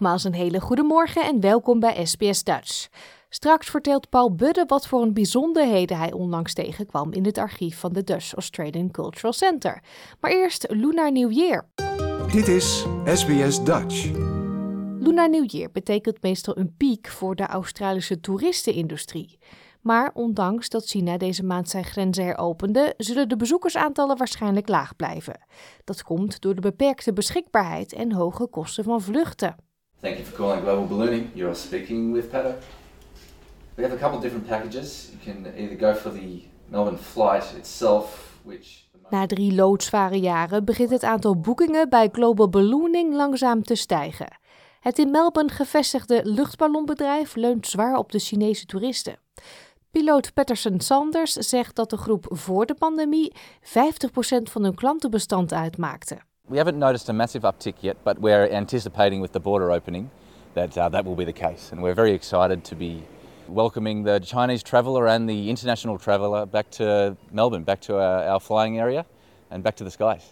nogmaals een hele goede morgen en welkom bij SBS Dutch. Straks vertelt Paul Budde wat voor een bijzonderheden hij onlangs tegenkwam in het archief van de Dutch Australian Cultural Center. Maar eerst Lunar New Year. Dit is SBS Dutch. Lunar New Year betekent meestal een piek voor de Australische toeristenindustrie. Maar ondanks dat China deze maand zijn grenzen heropende, zullen de bezoekersaantallen waarschijnlijk laag blijven. Dat komt door de beperkte beschikbaarheid en hoge kosten van vluchten. Thank you for calling Global Ballooning. You are speaking with Pato. We have a couple of different packages. You can either go for the Melbourne flight itself, which Na drie loodzware jaren begint het aantal boekingen bij Global Ballooning langzaam te stijgen. Het in Melbourne gevestigde luchtballonbedrijf leunt zwaar op de Chinese toeristen. Piloot Patterson Sanders zegt dat de groep voor de pandemie 50% van hun klantenbestand uitmaakte. We haven't noticed a massive uptick yet, but we're anticipating with the border opening that uh, that will be the case. And we're very excited to be welcoming the Chinese traveller and the international traveller back to Melbourne, back to our, our flying area and back to the skies.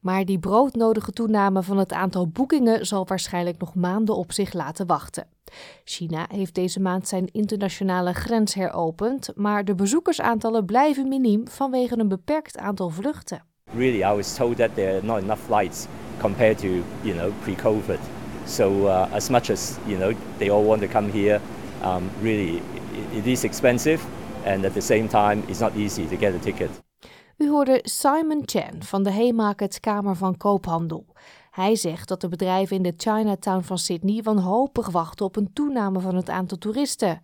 Maar die broodnodige toename van het aantal boekingen zal waarschijnlijk nog maanden op zich laten wachten. China heeft deze maand zijn internationale grens heropend, maar de bezoekersaantallen blijven miniem vanwege een beperkt aantal vluchten. Really, I was told that there are not enough flights compared to you know pre-COVID. So uh, as much as you know they all want to come here, um, really it is expensive, and at the same time it's not easy to get a ticket. U hoorde Simon Chen van de Haymarket Kamer van Koophandel. Hij zegt dat de bedrijven in de Chinatown van Sydney wanhopig wachten op een toename van het aantal toeristen.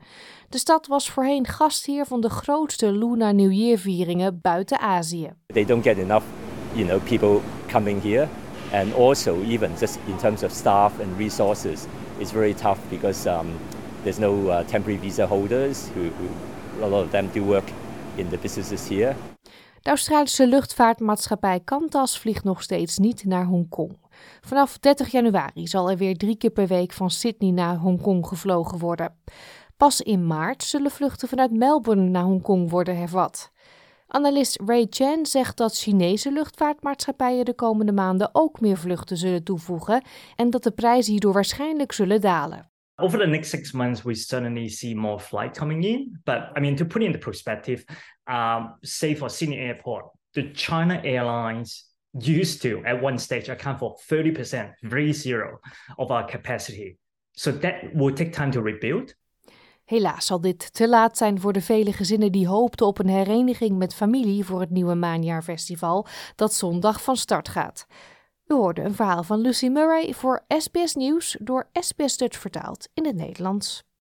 De stad was voorheen gastheer van de grootste Lunar New Year buiten Azië. They don't get enough, you know, people coming here, and also even just in terms of staff and resources, it's very tough because um, there's no uh, temporary visa holders who, who a lot of them do work in the businesses here. De Australische luchtvaartmaatschappij Qantas vliegt nog steeds niet naar Hongkong. Vanaf 30 januari zal er weer drie keer per week van Sydney naar Hongkong gevlogen worden. Pas in maart zullen vluchten vanuit Melbourne naar Hongkong worden hervat. Analist Ray Chen zegt dat Chinese luchtvaartmaatschappijen de komende maanden ook meer vluchten zullen toevoegen en dat de prijzen hierdoor waarschijnlijk zullen dalen. Over the next six months, we certainly see more flight coming in. But I mean, to put it into perspective, um, say for Sydney Airport, the China Airlines used to at one stage account for 30%, three zero of our capacity. So that will take time to rebuild. Helaas zal dit te laat zijn voor de vele gezinnen die hoopten op een hereniging met familie voor het nieuwe Maanjaarfestival dat zondag van start gaat. U hoorde een verhaal van Lucy Murray voor SBS Nieuws door SBS Dutch vertaald in het Nederlands.